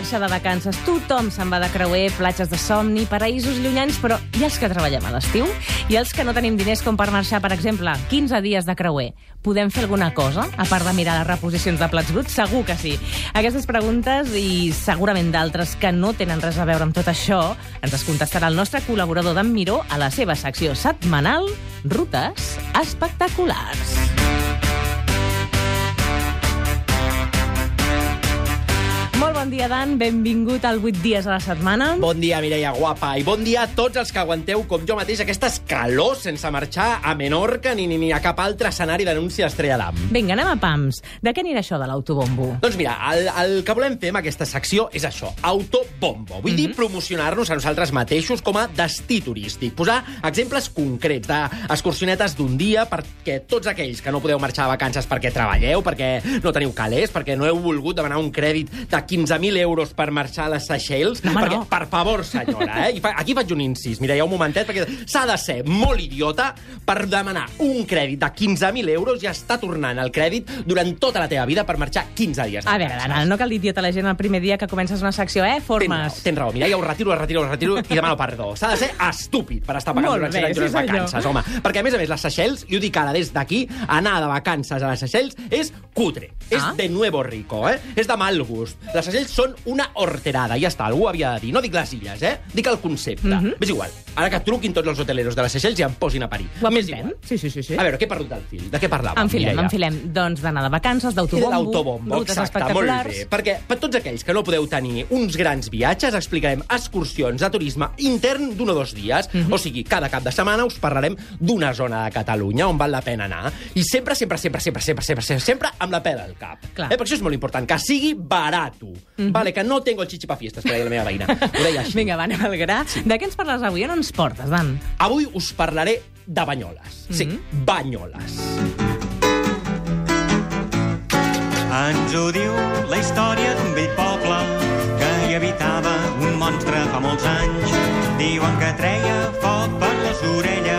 marxa de vacances. Tothom se'n va de creuer, platges de somni, paraïsos llunyans, però i els que treballem a l'estiu? I els que no tenim diners com per marxar, per exemple, 15 dies de creuer? Podem fer alguna cosa, a part de mirar les reposicions de plats bruts? Segur que sí. Aquestes preguntes i segurament d'altres que no tenen res a veure amb tot això ens es contestarà el nostre col·laborador d'en Miró a la seva secció setmanal Rutes Espectaculars. Bon dia, Dan. Benvingut al 8 dies a la setmana. Bon dia, Mireia guapa, i bon dia a tots els que aguanteu, com jo mateix, aquestes calors sense marxar a Menorca ni, ni, ni a cap altre escenari d'anunci d'Estrella d'Am. Vinga, anem a pams. De què anirà això de l'autobombo? Doncs mira, el, el que volem fer amb aquesta secció és això, autobombo. Vull dir, promocionar-nos a nosaltres mateixos com a destí turístic. Posar exemples concrets d'excursionetes d'un dia perquè tots aquells que no podeu marxar de vacances perquè treballeu, perquè no teniu calés, perquè no heu volgut demanar un crèdit de 15.000 euros per marxar a les Seychelles, No, perquè, no. per favor, senyora, eh? I fa, aquí faig un incís, mira, hi ha un momentet, perquè s'ha de ser molt idiota per demanar un crèdit de 15.000 euros i estar tornant el crèdit durant tota la teva vida per marxar 15 dies. A veure, vacances. Dan, no cal dir idiota a la gent el primer dia que comences una secció, eh? Tens raó, Formes. tens raó. Mira, ja ho retiro, ho retiro, ho retiro i demano perdó. S'ha de ser estúpid per estar pagant Molt durant bé, 100 anys unes vacances, home. Perquè, a més a més, les Seychelles, i ho dic ara des d'aquí, anar de vacances a les Seychelles és cutre. És Ah. de nuevo rico, eh? És de mal gust. Les Seychelles són una horterada, ja està, algú havia de dir. No dic les illes, eh? Dic el concepte. Mhm. És igual. Ara que truquin tots els hoteleros de les Seychelles i em posin a parir. Ho M'és apuntem? Sí, sí, sí, sí. A veure, què he perdut del fil? De què parlàvem, Enfilem, Mireia? enfilem. Doncs d'anar de vacances, d'autobombo, l'autobombo, rutes exacte, molt bé. Perquè per tots aquells que no podeu tenir uns grans viatges, explicarem excursions de turisme intern d'un o dos dies. Mhm. O sigui, cada cap de setmana us parlarem d'una zona de Catalunya on val la pena anar. I sempre, sempre, sempre, sempre, sempre, sempre, sempre, sempre amb la pela al cap. Clar. Eh, per això és molt important, que sigui barato. Vale, que no tengo chichi pa fiestas, que deia la meva veïna. Ho deia així. Vinga, va, anem al gra. De què ens parles avui? On ens portes, Dan? Avui us parlaré de Banyoles. Sí, Mhm. Banyoles. Ens ho diu la història d'un vell poble que hi habitava un monstre fa molts anys. Diuen que treia foc per les orelles.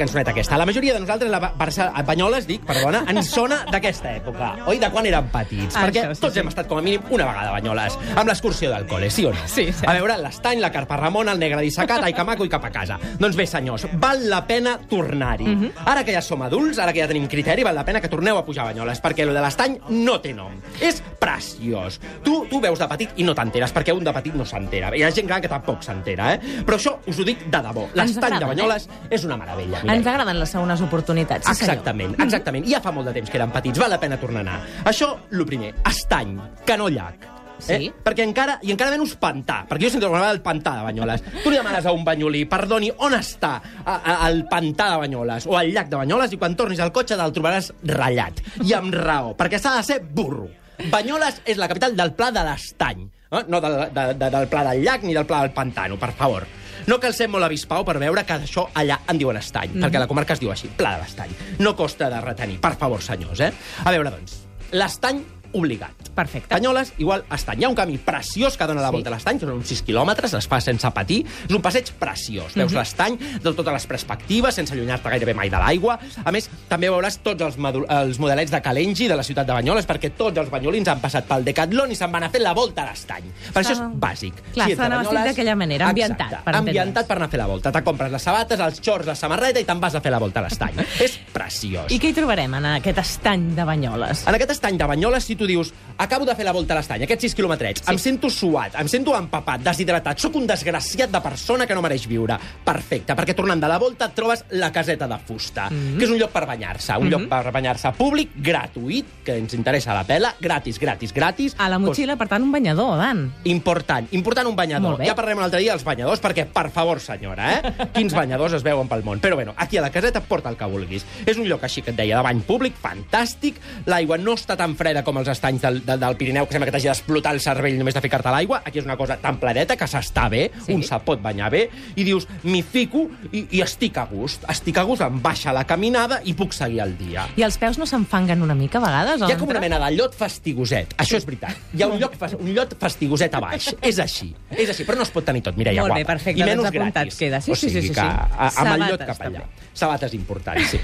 Cançoneta aquesta. La majoria de nosaltres, la Ba- Barça, a Banyoles, dic, perdona, ens sona d'aquesta època. Oi, de quan érem petits. Ah, perquè això, sí, tots sí. hem estat com a mínim una vegada a Banyoles, amb l'excursió del col·le, sí o no? Sí, sí. A veure, l'estany, la carpa Ramon, el negre dissecat, ai, que maco i cap a casa. Doncs bé, senyors, val la pena tornar-hi. Mhm. Ara que ja som adults, ara que ja tenim criteri, val la pena que torneu a pujar a Banyoles, perquè lo de l'estany no té nom. És preciós. Tu, tu veus de petit i no t'enteres, perquè un de petit no s'entera. Hi ha gent gran que tampoc s'entera, eh? Però això us ho dic de debò. L'estany de Banyoles és una meravella. Ens Mireia. agraden les segones oportunitats. Sí, senyor. Exactament, exactament. Ja fa molt de temps que eren petits, val la pena tornar a anar. Això, lo primer, estany, que no llac. Sí. Eh? Perquè encara, i encara menys pantà, perquè jo sento alguna vegada el pantà de Banyoles. Tu li demanes a un banyolí, perdoni, on està a, a, el pantà de Banyoles o el llac de Banyoles i quan tornis al cotxe te'l trobaràs ratllat. I amb raó, perquè s'ha de ser burro. Banyoles és la capital del Pla de l'Estany, eh? no del, de, de, del Pla del Llac ni del Pla del Pantano, per favor. No cal ser molt avispau per veure que això allà en diuen estany, Mhm. perquè la comarca es diu així, Pla de l'Estany. No costa de retenir, per favor, senyors, eh? A veure, doncs, l'estany obligat. Perfecte. Banyoles, igual estany. Hi ha un camí preciós que dona la Sí. volta a l'estany, són uns 6 quilòmetres, es fa sense patir. És un passeig preciós. Mhm. Veus l'estany de totes les perspectives, sense allunyar-te gairebé mai de l'aigua. A més, també veuràs tots els, els modelets de Calengi de la ciutat de Banyoles, perquè tots els banyolins han passat pel Decathlon i se'n van a fer la volta a l'estany. Per això és bàsic. Clar, ets s'ha Banyoles- d'aquella manera, ambientat, Exacte, per ambientat per anar a fer la volta. Te compres les sabates, els xors, la samarreta i te'n vas a fer la volta a l'estany. és preciós. I què hi trobarem en aquest estany de Banyoles? En aquest estany de Banyoles, si tu dius acabo de fer la volta a l'estany, aquests 6 quilòmetrets, sí. em sento suat, em sento empapat, deshidratat, sóc un desgraciat de persona que no mereix viure. Perfecte, perquè tornant de la volta et trobes la caseta de fusta, mm -hmm. que és un lloc per banyar-se, un mm -hmm. lloc per banyar-se públic, gratuït, que ens interessa la pela, gratis, gratis, gratis. A la motxilla, per tant, un banyador, Dan. Important, important un banyador. Ja parlarem un altre dia dels banyadors, perquè, per favor, senyora, eh? Quins banyadors es veuen pel món. Però, bueno, aquí a la caseta porta el que vulguis. És un lloc, així que et deia, de bany públic, fantàstic. L'aigua no està tan freda com els estanys del, del, del Pirineu, que sembla que t'hagi d'explotar el cervell només de ficar-te a l'aigua. Aquí és una cosa tan planeta que s'està bé, Sí. sí. un se pot banyar bé, i dius, m'hi fico i, i estic a gust. Estic a gust, em baixa la caminada i puc seguir el dia. I els peus no s'enfanguen una mica, a vegades? Hi ha com una mena de llot fastigoset. Això és veritat. Hi ha un lloc, un llot fastigoset a baix. És així. És així. Però no es pot tenir tot, Mireia, Molt bé, guapa. perfecte, I menys doncs apuntat gratis. queda. Sí, o sí, sí, sigui sí, que sí. a- amb el llot Sabates, cap allà. també. Sabates importants, sí.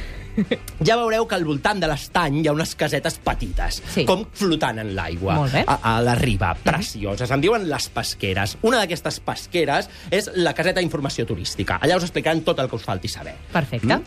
Ja veureu que al voltant de l'estany hi ha unes casetes petites, Sí. com flotant en l'aigua, a, a la riba, precioses. En diuen les pesqueres. Una d'aquestes pesqueres és la caseta d'informació turística. Allà us explicaran tot el que us falti saber. Perfecte.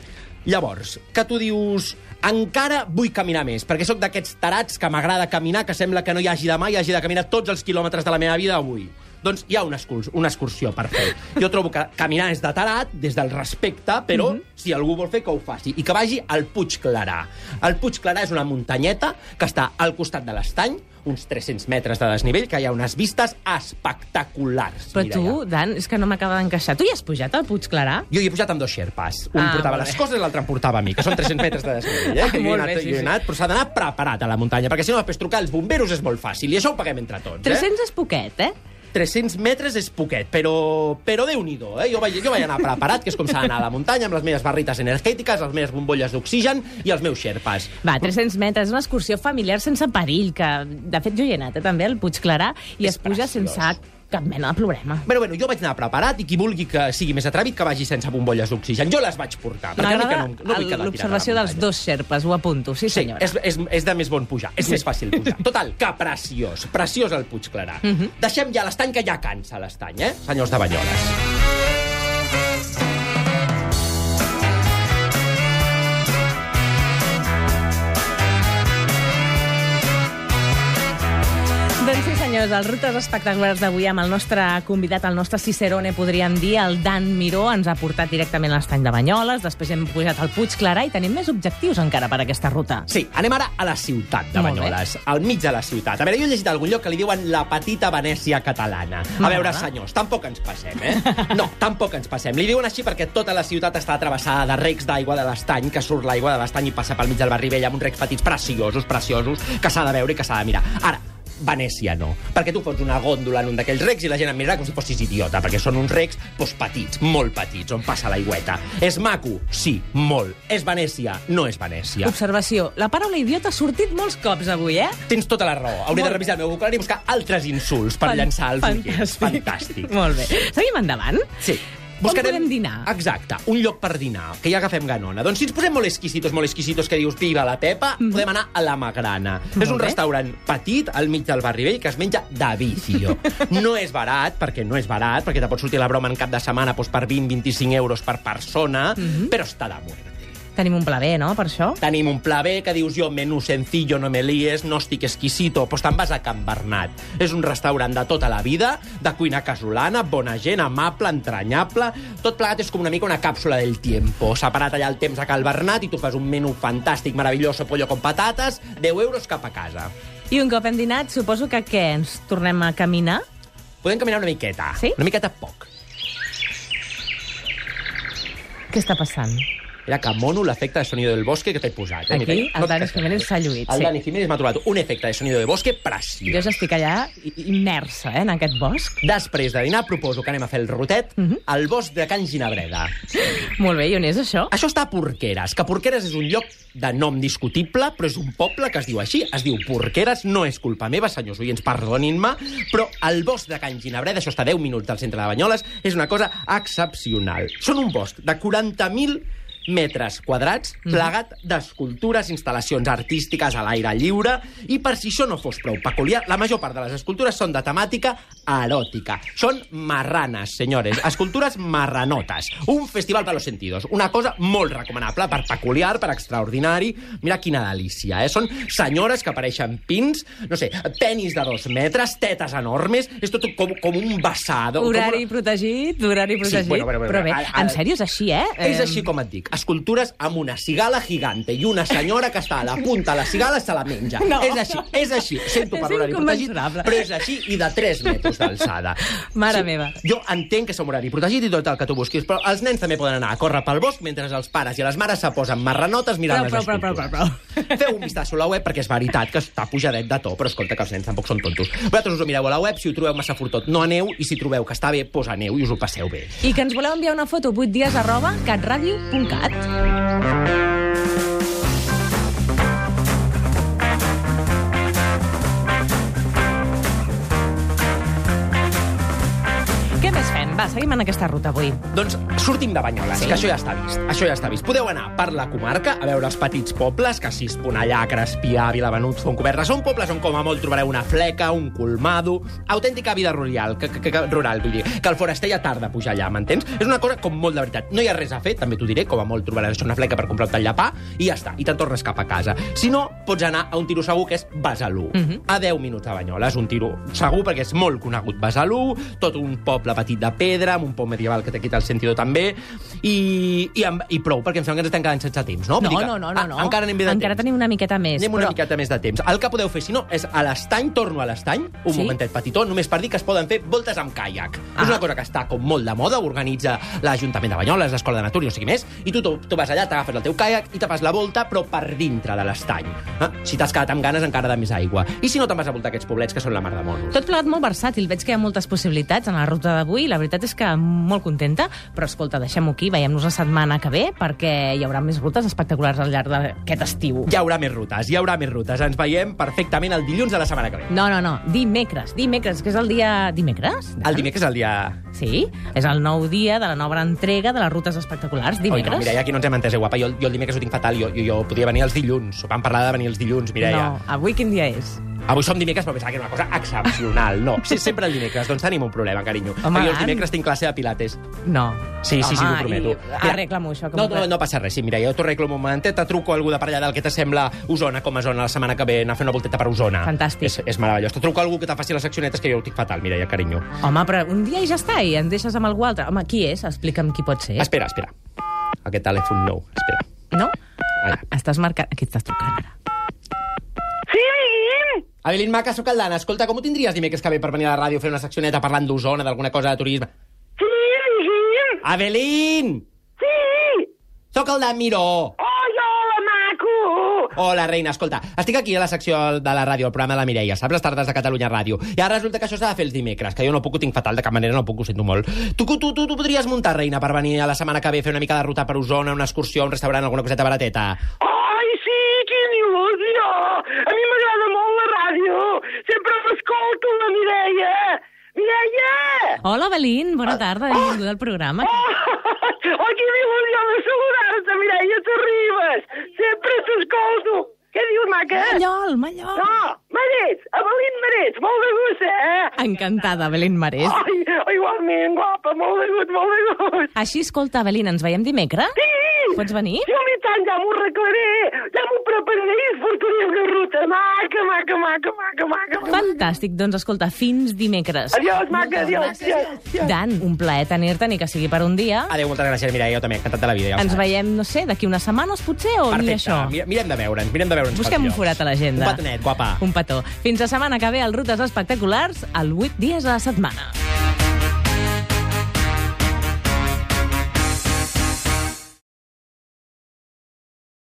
Llavors, que tu dius encara vull caminar més, perquè sóc d'aquests tarats que m'agrada caminar, que sembla que no hi hagi demà i hagi de caminar tots els quilòmetres de la meva vida avui. Doncs hi ha una, excurs una excursió per fer. Jo trobo que caminar és de tarat, des del respecte, però mm -hmm. si algú vol fer, que ho faci. I que vagi al Puig Clarà. El Puig Clarà és una muntanyeta que està al costat de l'estany, uns 300 metres de desnivell, que hi ha unes vistes espectaculars. Però Mireia. tu, Dan, és que no m'acaba d'encaixar. Tu hi has pujat al Puig Clarà? Jo hi he pujat amb dos xerpes. Un Ah, portava les coses i l'altre em portava a mi, que són 300 metres de desnivell. Eh? Ah, que jo he anat, bé, sí, jo he sí. anat, però s'ha d'anar preparat a la muntanya, perquè si no després trucar als bomberos és molt fàcil, i això ho paguem entre tots. 300 és poquet, eh? Eh? 300 metres és poquet, però, però déu-n'hi-do, eh? Jo vaig, jo vaig anar preparat, que és com s'ha d'anar a la muntanya, amb les meves barrites energètiques, les meves bombolles d'oxigen i els meus xerpes. Va, 300 metres, una excursió familiar sense perill, que de fet jo hi he anat, eh, també, al Puig Clarà, i És es puja preciós. sense cap mena de problema. Bueno, bueno, jo vaig anar preparat i qui vulgui que sigui més atrevit que vagi sense bombolles d'oxigen. Jo les vaig portar. perquè mi que M'agrada no, no vull quedar l'observació dels dos xerpes, ho apunto, sí, Sí, senyora. és, és, és de més bon pujar, és sí. més fàcil pujar. Total, que preciós, preciós el Puig Clarà. Uh Mhm. -huh. Deixem ja l'estany, que ja cansa l'estany, eh, senyors de Banyoles. Doncs sí, senyors, els rutes espectaculars d'avui amb el nostre convidat, el nostre Cicerone, podríem dir, el Dan Miró, ens ha portat directament a l'estany de Banyoles, després hem pujat al Puig Clarà i tenim més objectius encara per aquesta ruta. Sí, anem ara a la ciutat de Molt bé. Banyoles, al mig de la ciutat. A veure, jo he llegit a algun lloc que li diuen la petita Venècia catalana. A M'agrada. veure, senyors, tampoc ens passem, eh? No, tampoc ens passem. Li diuen així perquè tota la ciutat està travessada de recs d'aigua de l'estany, que surt l'aigua de l'estany i passa pel mig del barri vell amb uns recs petits preciosos, preciosos, que s'ha de veure i que s'ha de mirar. Ara, Venècia no, perquè tu fots una gòndola en un d'aquells recs i la gent em mirarà com si fossis idiota, perquè són uns recs doncs, petits, molt petits, on passa l'aigüeta. És maco? Sí, molt. És Venècia? No és Venècia. Observació. La paraula idiota ha sortit molts cops avui, eh? Tens tota la raó. Hauré Molt de revisar el meu vocabulari i buscar altres insults per Fan- llançar oients. fantàstic. Fantàstic. Molt bé. Seguim endavant. Sí. On podem dinar? Exacte, un lloc per dinar, que ja agafem ganona. Doncs si ens posem molt exquisitos, molt exquisitos, que dius viva la Pepa, mm. podem anar a la Magrana. Molt és un bé. restaurant petit, al mig del barri vell, que es menja de vicio. no és barat, perquè no és barat, perquè te pot sortir la broma en cap de setmana doncs, per 20-25 euros per persona, mm -hmm. però està de muerte. Tenim un pla B, no?, per això? Tenim un pla B que dius jo, menú sencillo, no me líes, no estic exquisito, doncs te'n vas a Can Bernat. És un restaurant de tota la vida, de cuina casolana, bona gent, amable, entranyable... Tot plegat és com una mica una càpsula del tiempo. Separat allà el temps a Cal Bernat i tu fas un menú fantàstic, meravelloso, pollo con patates, 10 euros cap a casa. I un cop hem dinat, suposo que què? Ens tornem a caminar? Podem caminar una miqueta. Sí? Una miqueta poc. Què està passant? Era que mono l'efecte de sonido del bosque que t'he posat. Eh? Aquí, el Dani Jiménez s'ha lluït, El sí. Dani Jiménez m'ha trobat un efecte de sonido de bosque preciós. Jo ja estic allà immersa, eh, en aquest bosc. Després de dinar, proposo que anem a fer el rotet Mhm. al bosc de Can Ginabreda. Molt bé, i on és això? Això està a Porqueres, que Porqueres és un lloc de nom discutible, però és un poble que es diu així. Es diu Porqueres, no és culpa meva, senyors oients, perdonin-me, però el bosc de Can Ginabreda, això està a 10 minuts del centre de Banyoles, és una cosa excepcional. Són un bosc de 40.000 metres quadrats, plegat d'escultures, instal·lacions artístiques a l'aire lliure, i per si això no fos prou peculiar, la major part de les escultures són de temàtica eròtica. Són marranes, senyores, escultures marranotes. Un festival per los sentidos, una cosa molt recomanable, per peculiar, per extraordinari. Mira quina delícia, eh? Són senyores que apareixen pins, no sé, penis de dos metres, tetes enormes, és tot com, com un basado. Horari com una... protegit, horari Sí, protegit. bueno, bueno, bueno, Però bé, a- a- en sèrio és així, eh? És així com et dic. Escultures amb una cigala gigante i una senyora que està a la punta de la cigala se la menja. No. És així, és així. Sento per l'horari protegit, però és així i de 3 metres d'alçada. Mare meva. Jo entenc que som horari protegit i tot el que tu busquis, però els nens també poden anar a córrer pel bosc mentre els pares i les mares se posen marranotes mirant Prou, les prou, prou, escultures. prou, prou, Feu un vistazo a la web perquè és veritat que està pujadet de to, però escolta que els nens tampoc són tontos. Vosaltres us ho mireu a la web, si ho trobeu massa fortot no aneu i si trobeu que està bé, doncs aneu i us ho passeu bé. I que ens voleu enviar una foto 8 dies arroba catradio.cat. Què seguim en aquesta ruta avui. Doncs sortim de Banyoles, Sí. que això ja està vist. Això ja està vist. Podeu anar per la comarca a veure els petits pobles, que si Esponellà, Crespià, Vilavenut, Fontcoberta, són pobles on com a molt trobareu una fleca, un colmado, autèntica vida rural, que, que, que, rural, vull dir, que el foraster ja tarda a pujar allà, m'entens? És una cosa com molt de veritat. No hi ha res a fer, també t'ho diré, com a molt trobaràs una fleca per comprar un tall de pa, i ja està, i te'n tornes cap a casa. Si no, pots anar a un tiro segur que és Besalú, Mhm. a 10 minuts de Banyoles, un tiro segur perquè és molt conegut Besalú, tot un poble petit de pedra, amb un pont medieval que té aquí al sentidor també, i, i, amb, i prou, perquè em sembla que ens estem quedant sense temps, no? No, que, no, no, no, a- no. Encara anem bé de Encara temps. tenim una miqueta més. Anem una però... miqueta més de temps. El que podeu fer, si no, és a l'estany, torno a l'estany, un Sí? momentet petitó, només per dir que es poden fer voltes amb caiac. Ah. És una cosa que està com molt de moda, organitza l'Ajuntament de Banyoles, l'Escola de Natura i no sé qui més, i tu, tu, tu vas allà, t'agafes el teu caiac i te fas la volta, però per dintre de l'estany. Eh? Si t'has quedat amb ganes, encara de més aigua. I si no, te'n vas a voltar aquests poblets que són la mar de monos. Tot plegat molt versàtil. Veig que hi ha moltes possibilitats en la ruta d'avui. La veritat és que molt contenta. Però, escolta, deixem-ho aquí. Veiem-nos la setmana que ve perquè hi haurà més rutes espectaculars al llarg d'aquest estiu. Hi haurà més rutes, hi haurà més rutes. Ens veiem perfectament el dilluns de la setmana que ve. No, no, no. Dimecres. Dimecres, que és el dia... Dimecres? El dimecres és el dia... Sí, és el nou dia de la nova entrega de les rutes espectaculars. Oi, Dimecres. no, Mireia, aquí no ens hem entès, eh, guapa. Jo, jo el dimecres ho tinc fatal. Jo, jo, jo podia venir els dilluns. Vam parlar de venir els dilluns, Mireia. No, avui quin dia és? Avui som dimecres, però pensava que era una cosa excepcional. No, sí, sempre el dimecres. Doncs tenim un problema, carinyo. Home, jo els Ann. dimecres tinc classe de pilates. No. Sí, sí, sí, t'ho prometo. i Arregla-m'ho, això. Que No, no, no passa res, sí, mira, jo t'ho arreglo un momentet, te truco a algú de per allà del que t'assembla Osona com a zona la setmana que ve, anar a fer una volteta per Osona. Fantàstic. És, és meravellós. Te truco a algú que te faci les accionetes que jo ho tinc fatal, mira, ja, carinyo. Home, però un dia i ja està, i em deixes amb algú altre. Home, qui és? Explica'm qui pot ser. Espera, espera. Aquest telèfon nou, espera. No? Ara. Estàs marcant... Aquí estàs trucant, ara. Sí. Avelin Maca, soc el Dan. Escolta, com ho tindries dimecres que ve per venir a la ràdio a fer una seccioneta parlant d'Osona, d'alguna cosa de turisme? Sí, digui'm. Avelin! Sí. Soc el Dan Miró. Ai, hola, maco. Hola, reina, escolta, estic aquí a la secció de la ràdio, el programa de la Mireia, saps? Les tardes de Catalunya Ràdio. I ara resulta que això s'ha de fer els dimecres, que jo no puc, ho tinc fatal, de cap manera no puc, ho sento molt. Tu, tu, tu, tu podries muntar, reina, per venir a la setmana que ve a fer una mica de ruta per Osona, una excursió, un restaurant, alguna coseta barateta? Ai, sí, quina il·lusió. A mi m'agrada molt ràdio. Sempre m'escolto, la Mireia. Mireia! Hola, Belín, bona tarda, benvinguda al programa. Oh, quina il·lusió de saludar-te, Mireia Terribas. Sempre t'escolto. Què dius, maca? Mallol, Mallol. No, Marets, Avelín Marets, molt de gust, eh? Encantada, Belín Marès. Ai, igualment, guapa, molt de gust, molt de gust. Així, escolta, Belín, ens veiem dimecres? Sí! Pots venir? Sí, home, i tant, ja m'ho arreglaré. Ja m'ho prepararé i es portaré una ruta. Maca, maca, maca, maca, maca. maca. Fantàstic, doncs escolta, fins dimecres. Adiós, maca, adiós. adiós, adiós. Dan, un plaer tenir-te, ni que sigui per un dia. Adéu, moltes gràcies, Mireia, jo també, encantat de la vida. Ja Ens saps. veiem, no sé, d'aquí unes setmanes, potser, o ni Perfecte, això? Mi- mirem de veure'ns, mirem de veure'ns. Busquem un forat a l'agenda. Un petonet, guapa. Un petó. Fins la setmana que ve, al Rutes Espectaculars, el 8 dies a la setmana.